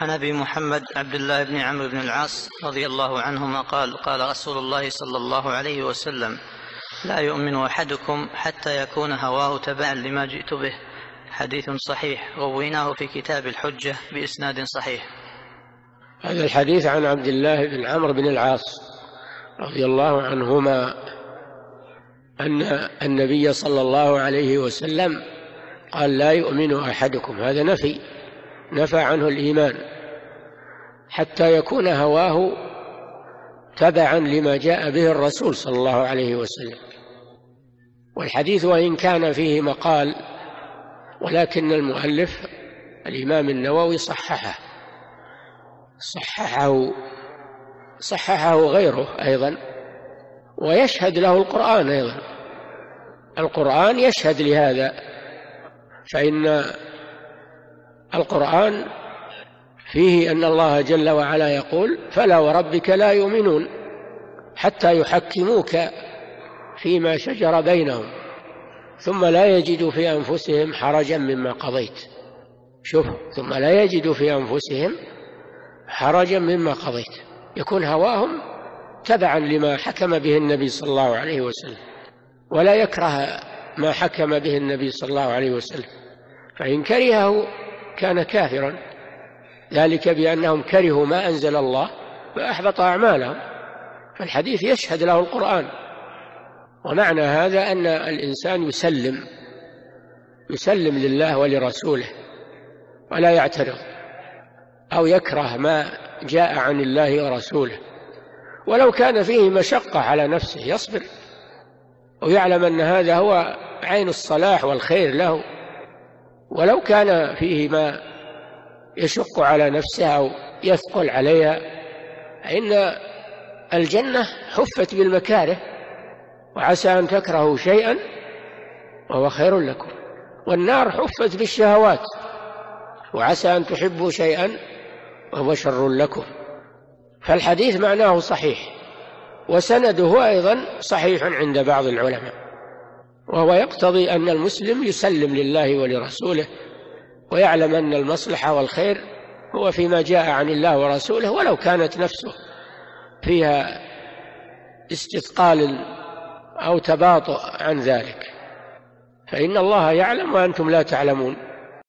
عن أبي محمد عبد الله بن عمرو بن العاص رضي الله عنهما قال قال رسول الله صلى الله عليه وسلم لا يؤمن أحدكم حتى يكون هواه تبعا لما جئت به. حديث صحيح رويناه في كتاب الحجة بإسناد صحيح. هذا الحديث عن عبد الله بن عمرو بن العاص رضي الله عنهما أن النبي صلى الله عليه وسلم قال لا يؤمن أحدكم. هذا نفي. نفى عنه الإيمان حتى يكون هواه تبعا لما جاء به الرسول صلى الله عليه وسلم. والحديث وإن كان فيه مقال ولكن المؤلف الإمام النووي صححه. صححه صححه غيره أيضا ويشهد له القرآن أيضا. القرآن يشهد لهذا فإن القرآن فيه أن الله جل وعلا يقول فلا وربك لا يؤمنون حتى يحكموك فيما شجر بينهم ثم لا يجدوا في أنفسهم حرجا مما قضيت. شوف ثم لا يجدوا في أنفسهم حرجا مما قضيت. يكون هواهم تبعا لما حكم به النبي صلى الله عليه وسلم ولا يكره ما حكم به النبي صلى الله عليه وسلم. فإن كرهه كان كافرا. ذلك بأنهم كرهوا ما أنزل الله فأحبط أعمالهم. فالحديث يشهد له القرآن. ومعنى هذا أن الإنسان يسلم يسلم لله ولرسوله ولا يعترض أو يكره ما جاء عن الله ورسوله. ولو كان فيه مشقة على نفسه يصبر ويعلم أن هذا هو عين الصلاح والخير له. ولو كان فيه ما يشق على نفسها أو يثقل عليها فإن الجنة حفت بالمكاره وعسى أن تكرهوا شيئا وهو خير لكم. والنار حفت بالشهوات وعسى أن تحبوا شيئا وهو شر لكم. فالحديث معناه صحيح وسنده أيضا صحيح عند بعض العلماء. وهو يقتضي أن المسلم يسلم لله ولرسوله ويعلم أن المصلحة والخير هو فيما جاء عن الله ورسوله ولو كانت نفسه فيها استثقال أو تباطؤ عن ذلك. فإن الله يعلم وأنتم لا تعلمون.